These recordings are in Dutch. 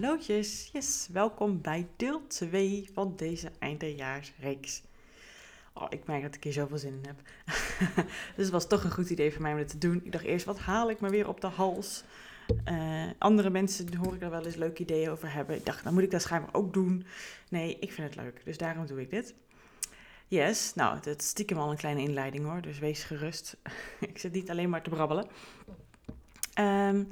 Hallootjes, yes, welkom bij deel 2 van deze eindejaarsreeks. Oh, ik merk dat ik hier zoveel zin in heb. dus het was toch een goed idee voor mij om dit te doen. Ik dacht eerst, wat haal ik me weer op de hals? Uh, andere mensen hoor ik daar wel eens leuke ideeën over hebben. Ik dacht, dan moet ik dat schijnbaar ook doen. Nee, ik vind het leuk, dus daarom doe ik dit. Yes, nou, dat is stiekem al een kleine inleiding hoor, dus wees gerust. ik zit niet alleen maar te brabbelen. Um,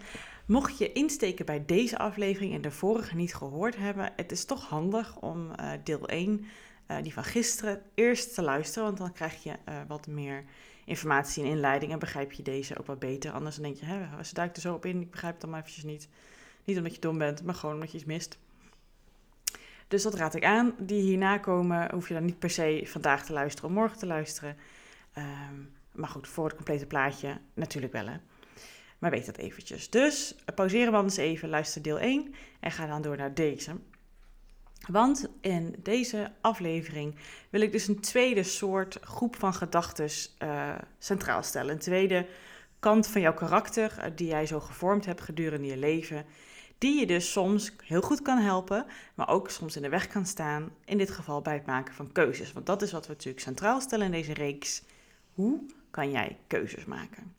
Mocht je insteken bij deze aflevering en de vorige niet gehoord hebben, het is toch handig om uh, deel 1, uh, die van gisteren, eerst te luisteren. Want dan krijg je uh, wat meer informatie en inleiding en begrijp je deze ook wat beter. Anders dan denk je, hè, ze duikt er zo op in, ik begrijp het dan maar eventjes niet. Niet omdat je dom bent, maar gewoon omdat je iets mist. Dus dat raad ik aan. Die hierna komen, hoef je dan niet per se vandaag te luisteren of morgen te luisteren. Um, maar goed, voor het complete plaatje natuurlijk wel hè. Maar weet dat eventjes. Dus pauzeren we anders even, luister deel 1 en ga dan door naar deze. Want in deze aflevering wil ik dus een tweede soort groep van gedachten uh, centraal stellen. Een tweede kant van jouw karakter uh, die jij zo gevormd hebt gedurende je leven. Die je dus soms heel goed kan helpen, maar ook soms in de weg kan staan. In dit geval bij het maken van keuzes. Want dat is wat we natuurlijk centraal stellen in deze reeks. Hoe kan jij keuzes maken?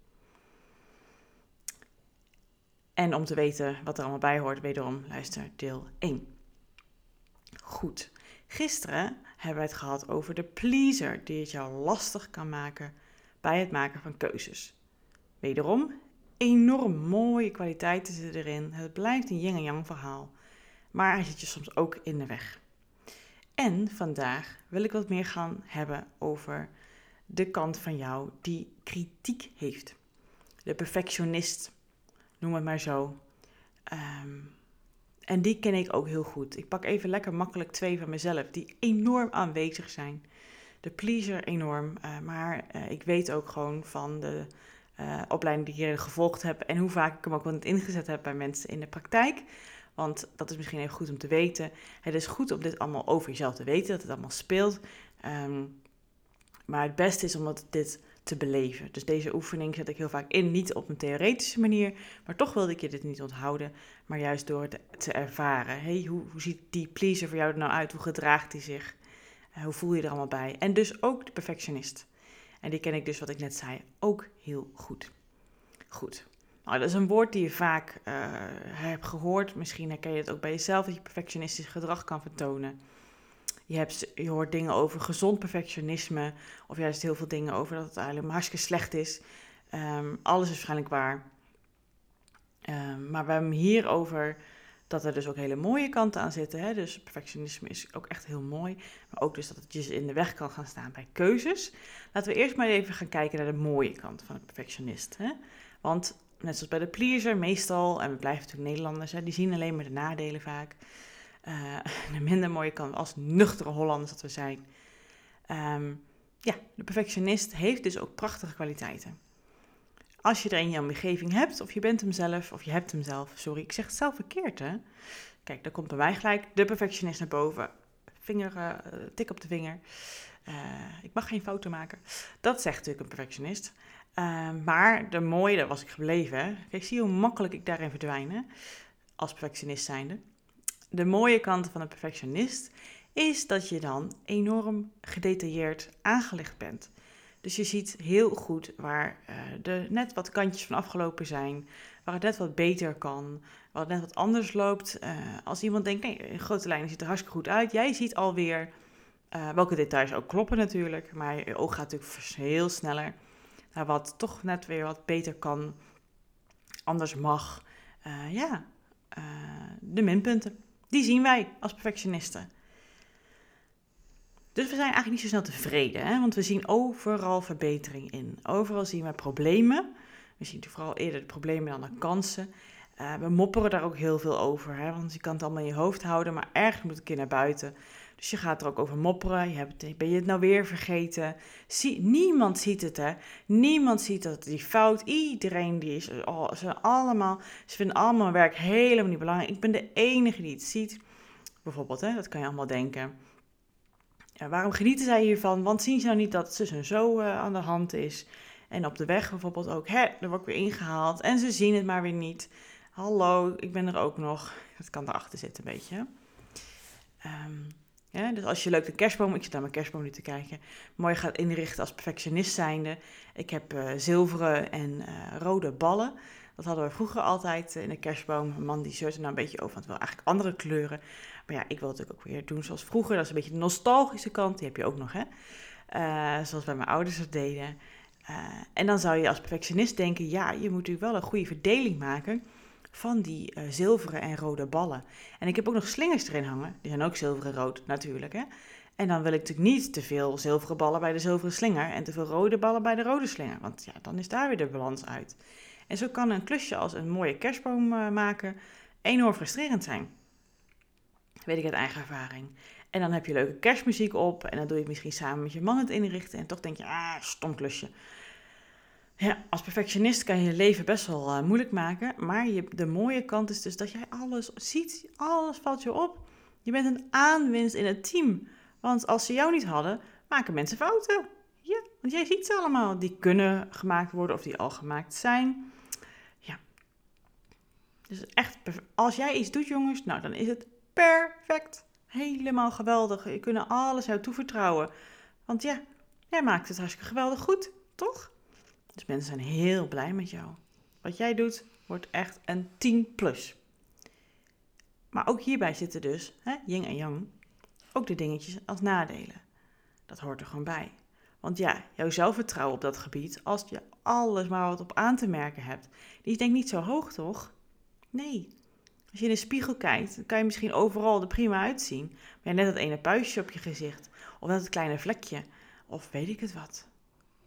En om te weten wat er allemaal bij hoort, wederom luister deel 1. Goed. Gisteren hebben we het gehad over de pleaser die het jou lastig kan maken bij het maken van keuzes. Wederom, enorm mooie kwaliteiten zitten erin. Het blijft een yin en yang verhaal. Maar hij zit je soms ook in de weg. En vandaag wil ik wat meer gaan hebben over de kant van jou die kritiek heeft. De perfectionist noem het maar zo. Ehm, en die ken ik ook heel goed. Ik pak even lekker makkelijk twee van mezelf, die enorm aanwezig zijn. De pleaser enorm, uh, maar uh, ik weet ook gewoon van de uh, opleiding die ik gevolgd heb en hoe vaak ik hem ook wel ingezet heb bij mensen in de praktijk. Want dat is misschien even goed om te weten. Het is goed om dit allemaal over jezelf te weten, dat het allemaal speelt. Um, maar het beste is omdat dit te beleven. Dus deze oefening zet ik heel vaak in, niet op een theoretische manier, maar toch wilde ik je dit niet onthouden, maar juist door het te ervaren. Hey, hoe, hoe ziet die pleaser voor jou er nou uit? Hoe gedraagt hij zich? Uh, hoe voel je er allemaal bij? En dus ook de perfectionist. En die ken ik dus, wat ik net zei, ook heel goed. Goed. Nou, dat is een woord die je vaak uh, hebt gehoord. Misschien herken je het ook bij jezelf, dat je perfectionistisch gedrag kan vertonen. Je, hebt, je hoort dingen over gezond perfectionisme, of juist heel veel dingen over dat het eigenlijk hartstikke slecht is. Um, alles is waarschijnlijk waar. Um, maar we hebben hier over dat er dus ook hele mooie kanten aan zitten. Hè? Dus perfectionisme is ook echt heel mooi. Maar ook dus dat het je in de weg kan gaan staan bij keuzes. Laten we eerst maar even gaan kijken naar de mooie kant van het perfectionist. Hè? Want net zoals bij de pleaser, meestal, en we blijven natuurlijk Nederlanders, hè, die zien alleen maar de nadelen vaak uh, de minder mooie kant als nuchtere Hollanders dat we zijn. Um, ja, de perfectionist heeft dus ook prachtige kwaliteiten. Als je er in je omgeving hebt, of je bent hem zelf, of je hebt hem zelf, sorry, ik zeg het zelf verkeerd hè. Kijk, daar komt bij mij gelijk de perfectionist naar boven. Vinger, uh, tik op de vinger. Uh, ik mag geen fouten maken. Dat zegt natuurlijk een perfectionist. Maar de mooie, daar was ik gebleven. Kijk, zie hoe makkelijk ik daarin verdwijnen. Als perfectionist zijnde de mooie kant van een perfectionist is dat je dan enorm gedetailleerd aangelegd bent. Dus je ziet heel goed waar uh, de net wat kantjes van afgelopen zijn, waar het net wat beter kan, waar het net wat anders loopt. Uh, als iemand denkt, nee, in grote lijnen ziet er hartstikke goed uit. Jij ziet alweer uh, welke details ook kloppen natuurlijk, maar je oog gaat natuurlijk heel sneller naar wat toch net weer wat beter kan, anders mag. ja, de minpunten. Die zien wij als perfectionisten. Dus we zijn eigenlijk niet zo snel tevreden, hè? want we zien overal verbetering in. Overal zien we problemen. We zien vooral eerder de problemen dan de kansen. Uh, we mopperen daar ook heel veel over, hè? want je kan het allemaal in je hoofd houden, maar ergens moet een keer naar buiten. Dus je gaat er ook over mopperen. Je hebt, ben je het nou weer vergeten? Zie, niemand ziet het, hè? Niemand ziet dat die fout. Iedereen die is, oh, ze allemaal, ze vinden allemaal werk helemaal niet belangrijk. Ik ben de enige die het ziet. Bijvoorbeeld, hè? Dat kan je allemaal denken. Ja, waarom genieten zij hiervan? Want zien ze nou niet dat en zo uh, aan de hand is? En op de weg bijvoorbeeld ook, hè, er wordt weer ingehaald en ze zien het maar weer niet. hallo, ik ben er ook nog. Dat kan erachter zitten een beetje. Ehm, dus als je leuk de kerstboom, ik zit naar mijn kerstboom nu te kijken, mooi gaat inrichten als perfectionist zijnde. Ik heb uh, zilveren en uh, rode ballen. Dat hadden we vroeger altijd in de kerstboom. Mijn man die zeurt er nou een beetje over, want wel eigenlijk andere kleuren. Maar ja, ik wil het ook weer doen zoals vroeger. Dat is een beetje de nostalgische kant, die heb je ook nog, hè. Zoals bij mijn ouders het deden. en dan zou je als perfectionist denken, ja, je moet natuurlijk wel een goede verdeling maken van die uh, zilveren en rode ballen. En ik heb ook nog slingers erin hangen. Die zijn ook zilver en rood natuurlijk. Hè? En dan wil ik natuurlijk niet te veel zilveren ballen bij de zilveren slinger en te veel rode ballen bij de rode slinger. Want ja, dan is daar weer de balans uit. En zo kan een klusje als een mooie kerstboom uh, maken enorm frustrerend zijn. weet ik uit eigen ervaring. En dan heb je leuke kerstmuziek op en dan doe je het misschien samen met je man het inrichten. En toch denk je, ah, stom klusje. Ja, als perfectionist kan je je leven best wel uh, moeilijk maken. Maar je, de mooie kant is dus dat jij alles ziet. Alles valt je op. Je bent een aanwinst in het team. Want als ze jou niet hadden, maken mensen fouten. Ja, want jij ziet ze allemaal. Die kunnen gemaakt worden of die al gemaakt zijn. Ja. Dus echt, als jij iets doet, jongens, nou dan is het perfect. Helemaal geweldig. Je kunnen alles jou toevertrouwen. Want ja, jij maakt het hartstikke geweldig goed, toch? Dus mensen zijn heel blij met jou. Wat jij doet wordt echt een 10 plus. Maar ook hierbij zitten dus, hè, yin en yang, ook de dingetjes als nadelen. Dat hoort er gewoon bij. Want ja, jouw zelfvertrouwen op dat gebied, als je alles maar wat op aan te merken hebt, die is denk ik niet zo hoog, toch? Nee. Als je in de spiegel kijkt, dan kan je misschien overal er prima uitzien. Maar ja, net dat ene puistje op je gezicht, of het kleine vlekje, of weet ik het wat.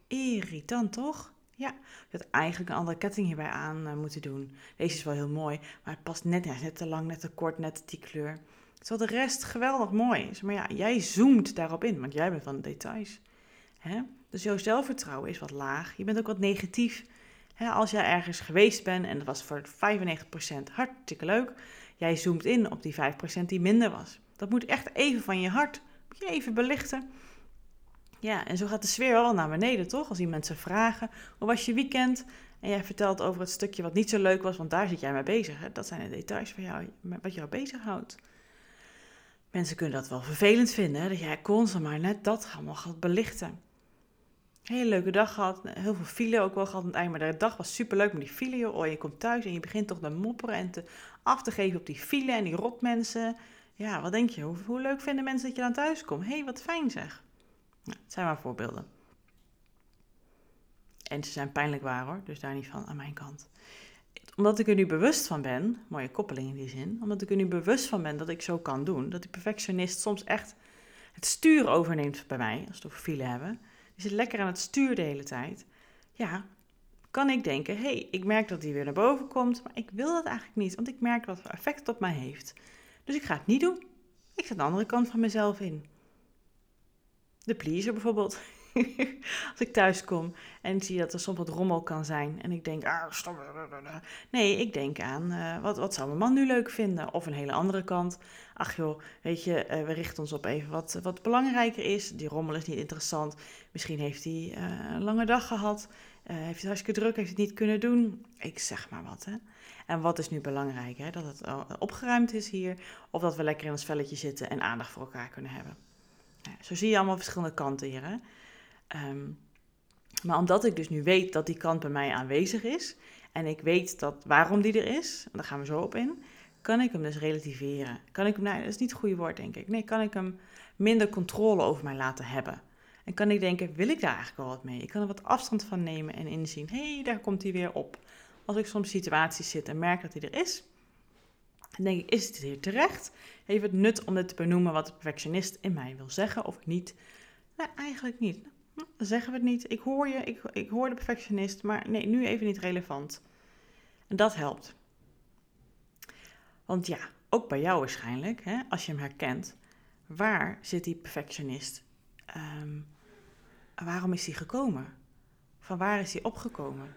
Irritant, toch? Ja, je had eigenlijk een andere ketting hierbij aan uh, moeten doen. Deze is wel heel mooi, maar het past net, net te lang, net te kort, net die kleur. Terwijl de rest geweldig mooi is. Maar ja, jij zoomt daarop in, want jij bent van de details. Hè? Dus jouw zelfvertrouwen is wat laag. Je bent ook wat negatief. Hè? Als jij ergens geweest bent en dat was voor 95% hartstikke leuk. Jij zoomt in op die 5% die minder was. Dat moet echt even van je hart. Moet je even belichten. Ja, en zo gaat de sfeer wel naar beneden, toch? Als die mensen vragen, hoe was je weekend? En jij vertelt over het stukje wat niet zo leuk was, want daar zit jij mee bezig. Hè? Dat zijn de details van jou, wat jou bezighoudt. Mensen kunnen dat wel vervelend vinden, hè? dat jij constant maar net dat allemaal gaat belichten. Hele leuke dag gehad, heel veel file ook wel gehad aan het eind, maar de dag was superleuk met die file. Oh, je komt thuis en je begint toch te mopperen en te af te geven op die file en die rotmensen. Ja, wat denk je? Hoe, hoe leuk vinden mensen dat je dan thuis komt? Hé, hey, wat fijn zeg. Het zijn maar voorbeelden. En ze zijn pijnlijk waar hoor, dus daar niet van aan mijn kant. Omdat ik er nu bewust van ben, mooie koppeling in die zin, omdat ik er nu bewust van ben dat ik zo kan doen, dat die perfectionist soms echt het stuur overneemt bij mij, als we het over file hebben. Die zit lekker aan het stuur de hele tijd. Ja, kan ik denken, hé, hey, ik merk dat hij weer naar boven komt, maar ik wil dat eigenlijk niet, want ik merk wat voor effect het op mij heeft. Dus ik ga het niet doen. Ik zet de andere kant van mezelf in de pleaser bijvoorbeeld. Als ik thuis kom en zie dat er soms wat rommel kan zijn. En ik denk, ah, stop. Nee, ik denk aan, uh, wat, wat zou mijn man nu leuk vinden? Of een hele andere kant. Ach joh, weet je, uh, we richten ons op even wat, wat belangrijker is. Die rommel is niet interessant. Misschien heeft hij uh, een lange dag gehad. heeft het hartstikke druk, heeft het niet kunnen doen. Ik zeg maar wat, hè. En wat is nu belangrijk, hè? Dat het opgeruimd is hier. Of dat we lekker in ons velletje zitten en aandacht voor elkaar kunnen hebben zo zie je allemaal verschillende kanten hier. Hè? Ehm, maar omdat ik dus nu weet dat die kant bij mij aanwezig is en ik weet dat waarom die er is, daar gaan we zo op in, kan ik hem dus relativeren. Kan ik hem, nou, dat is niet het goede woord denk ik. Nee, kan ik hem minder controle over mij laten hebben. En kan ik denken, wil ik daar eigenlijk wel wat mee? Ik kan er wat afstand van nemen en inzien, hé, hey, daar komt hij weer op. Als ik soms situaties zit en merk dat hij er is, dan denk ik, is het hier terecht? Heeft het nut om dit te benoemen wat de perfectionist in mij wil zeggen of niet? Nee, eigenlijk niet. Dan zeggen we het niet. Ik hoor je, ik, ik hoor de perfectionist, maar nee, nu even niet relevant. En dat helpt. Want ja, ook bij jou waarschijnlijk, hè, als je hem herkent, waar zit die perfectionist? Um, waarom is hij gekomen? Van waar is hij opgekomen?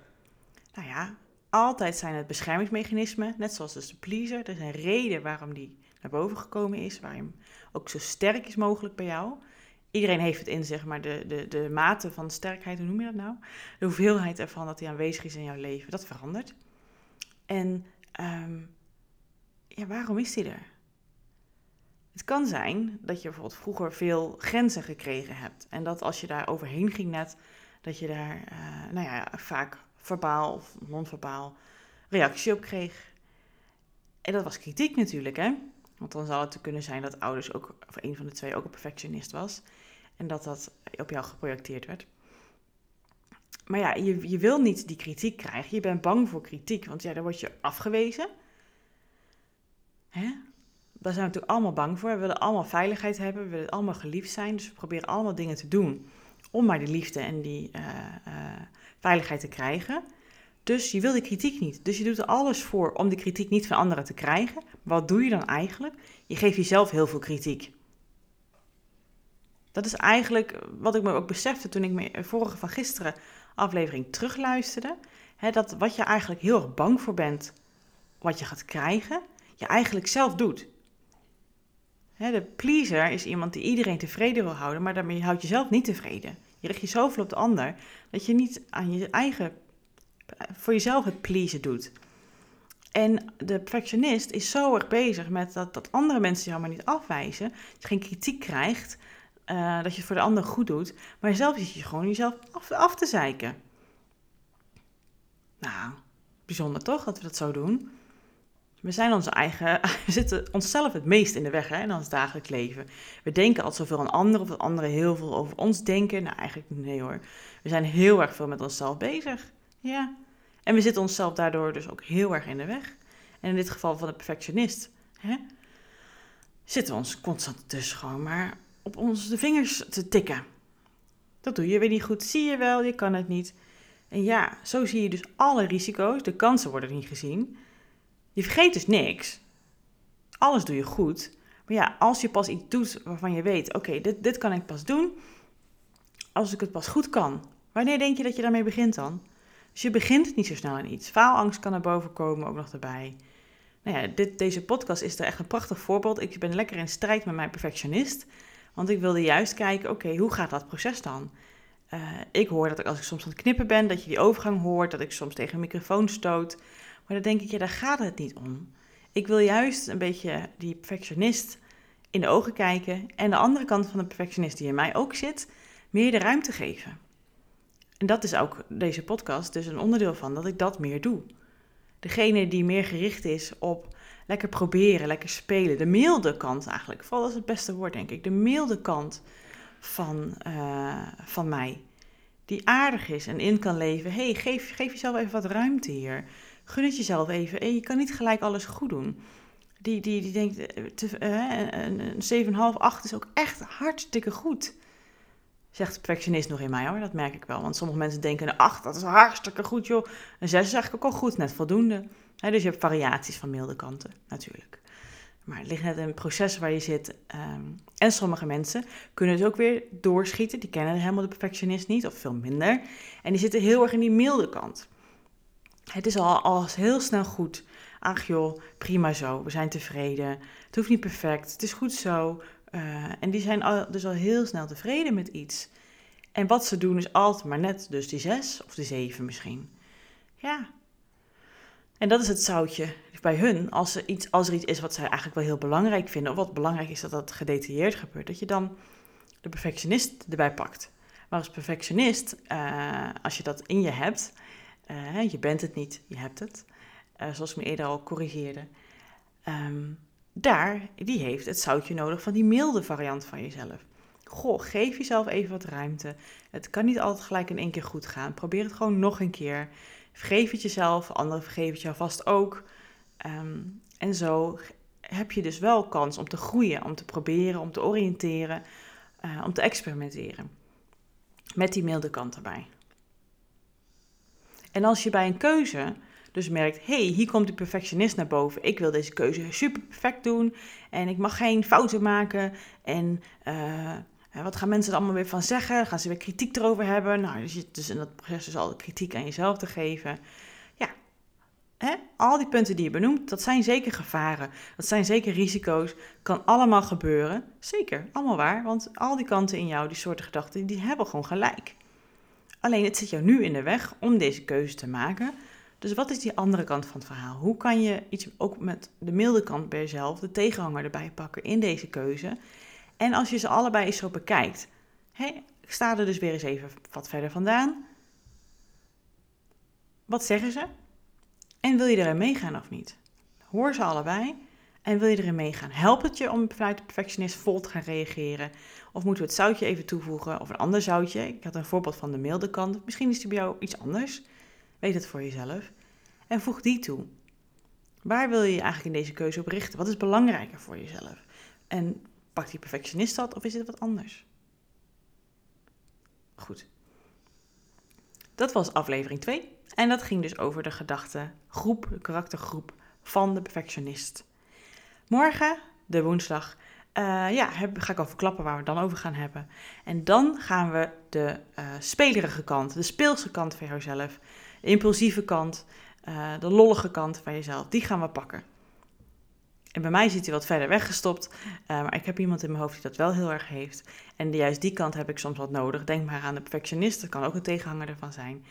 Nou ja, altijd zijn het beschermingsmechanismen, net zoals dus de pleaser. Er is een reden waarom die naar boven gekomen is, waarom ook zo sterk is mogelijk bij jou. Iedereen heeft het in zich, maar de, de, de mate van sterkheid, hoe noem je dat nou? De hoeveelheid ervan dat die aanwezig is in jouw leven, dat verandert. En ehm, ja, waarom is die er? Het kan zijn dat je bijvoorbeeld vroeger veel grenzen gekregen hebt. En dat als je daar overheen ging net, dat je daar uh, nou ja, vaak verbaal of non-verbaal reactie op kreeg. En dat was kritiek natuurlijk, hè? Want dan zou het kunnen zijn dat ouders ook, of een van de twee ook een perfectionist was. En dat dat op jou geprojecteerd werd. Maar ja, je, je wil niet die kritiek krijgen. Je bent bang voor kritiek, want ja, dan word je afgewezen. Hè? Daar zijn we natuurlijk allemaal bang voor. We willen allemaal veiligheid hebben, we willen allemaal geliefd zijn. Dus we proberen allemaal dingen te doen om maar die liefde en die uh, uh, veiligheid te krijgen. Dus je wil die kritiek niet. Dus je doet er alles voor om die kritiek niet van anderen te krijgen. Wat doe je dan eigenlijk? Je geeft jezelf heel veel kritiek. Dat is eigenlijk wat ik me ook besefte toen ik mijn vorige van gisteren aflevering terugluisterde. Dat wat je eigenlijk heel erg bang voor bent, wat je gaat krijgen, je eigenlijk zelf doet. De pleaser is iemand die iedereen tevreden wil houden, maar daarmee houdt je zelf niet tevreden. Je richt je zoveel op de ander dat je niet aan je eigen, voor jezelf het pleasen doet. En de perfectionist is zo erg bezig met dat, dat andere mensen jou maar niet afwijzen, dat je geen kritiek krijgt, uh, dat je het voor de ander goed doet, maar zelf zit je gewoon jezelf af te zeiken. Nou, bijzonder toch dat we dat zo doen? We zijn onze eigen, we zitten onszelf het meest in de weg hè, in ons dagelijks leven. We denken altijd zoveel aan anderen of dat anderen heel veel over ons denken. Nou, eigenlijk nee hoor. We zijn heel erg veel met onszelf bezig. Ja. En we zitten onszelf daardoor dus ook heel erg in de weg. En in dit geval van de perfectionist, hè, zitten we ons constant dus gewoon maar op ons de vingers te tikken. Dat doe je weer niet goed, zie je wel, je kan het niet. En ja, zo zie je dus alle risico's, de kansen worden niet gezien. Je vergeet dus niks. Alles doe je goed. Maar ja, als je pas iets doet waarvan je weet, oké, dit, dit kan ik pas doen als ik het pas goed kan. Wanneer denk je dat je daarmee begint dan? Dus je begint niet zo snel aan iets. Faalangst kan er boven komen, ook nog erbij. Nou ja, dit, deze podcast is er echt een prachtig voorbeeld. Ik ben lekker in strijd met mijn perfectionist. Want ik wilde juist kijken, oké, hoe gaat dat proces dan? Uh, ik hoor dat ik, als ik soms aan het knippen ben, dat je die overgang hoort, dat ik soms tegen een microfoon stoot. Maar dan denk ik, ja, daar gaat het niet om. Ik wil juist een beetje die perfectionist in de ogen kijken en de andere kant van de perfectionist die in mij ook zit, meer de ruimte geven. En dat is ook deze podcast dus een onderdeel van, dat ik dat meer doe. Degene die meer gericht is op lekker proberen, lekker spelen. De milde kant eigenlijk. Vooral is het beste woord, denk ik. De milde kant van, uh, van mij. Die aardig is en in kan leven. hey, geef, geef jezelf even wat ruimte hier. Gun het jezelf even. En je kan niet gelijk alles goed doen. Die, die, die denkt, eh, te, uh, een 7,5, 8 is ook echt hartstikke goed. Zegt de perfectionist nog in mij hoor, dat merk ik wel. Want sommige mensen denken, een 8, dat is hartstikke goed joh. Een 6 is eigenlijk ook al goed, net voldoende. dus je hebt variaties van milde kanten, natuurlijk. Maar het ligt net in het proces waar je zit. Um, en sommige mensen kunnen dus ook weer doorschieten. Die kennen helemaal de perfectionist niet, of veel minder. En die zitten heel erg in die milde kant. Het is al, al heel snel goed. Ach joh, prima zo, we zijn tevreden. Het hoeft niet perfect, het is goed zo. Uh, en die zijn al, dus al heel snel tevreden met iets. En wat ze doen is altijd maar net dus die zes of die zeven misschien. Ja. En dat is het zoutje bij hun. Als er, iets, als iets is wat zij eigenlijk wel heel belangrijk vinden, of wat belangrijk is dat dat gedetailleerd gebeurt, dat je dan de perfectionist erbij pakt. Maar als perfectionist, uh, als je dat in je hebt, je bent het niet, je hebt het, uh, zoals ik me eerder al corrigeerde, um, daar, die heeft het zoutje nodig van die milde variant van jezelf. Goh, geef jezelf even wat ruimte. Het kan niet altijd gelijk in één keer goed gaan. Probeer het gewoon nog een keer. Vergeef het jezelf, anderen vergeven het jou vast ook. Um, en zo heb je dus wel kans om te groeien, om te proberen, om te oriënteren, uh, om te experimenteren. Met die milde kant erbij. En als je bij een keuze dus merkt, hey, hier komt die perfectionist naar boven. Ik wil deze keuze super perfect doen en ik mag geen fouten maken. En uh, wat gaan mensen er allemaal weer van zeggen? Gaan ze weer kritiek erover hebben? Nou, zit dus in dat proces dus al kritiek aan jezelf te geven. Ja, hè? al die punten die je benoemt, dat zijn zeker gevaren. Dat zijn zeker risico's. Kan allemaal gebeuren. Zeker, allemaal waar. Want al die kanten in jou, die soorten gedachten, die hebben gewoon gelijk. Alleen het zit jou nu in de weg om deze keuze te maken Dus wat is die andere kant van het verhaal? Hoe kan je iets ook met de milde kant bij jezelf, de tegenhanger erbij pakken in deze keuze? En als je ze allebei eens zo bekijkt, ik sta er dus weer eens even wat verder vandaan. Wat zeggen ze? En wil je erin meegaan of niet? Hoor ze allebei en wil je erin meegaan? Helpt het je om vanuit de perfectionist vol te gaan reageren? Of moeten we het zoutje even toevoegen of een ander zoutje? Ik had een voorbeeld van de milde kant. Misschien is die bij jou iets anders. Weet het voor jezelf. En voeg die toe. Waar wil je je eigenlijk in deze keuze op richten? Wat is belangrijker voor jezelf? En pakt die perfectionist dat of is het wat anders? Goed. Dat was aflevering 2. En dat ging dus over de gedachtegroep, de karaktergroep van de perfectionist. Morgen, de woensdag, uh, ja, ga ik al verklappen waar we het dan over gaan hebben. En dan gaan we de uh, spelerige kant, de speelse kant van jouzelf, de impulsieve kant, uh, de lollige kant van jezelf, die gaan we pakken. En bij mij zit hij wat verder weggestopt, maar ik heb iemand in mijn hoofd die dat wel heel erg heeft. En juist die kant heb ik soms wat nodig. Denk maar aan de perfectionist, dat kan ook een tegenhanger ervan zijn.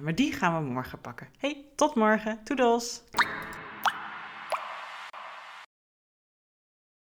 maar die gaan we morgen pakken. Hey, tot morgen. Toedels!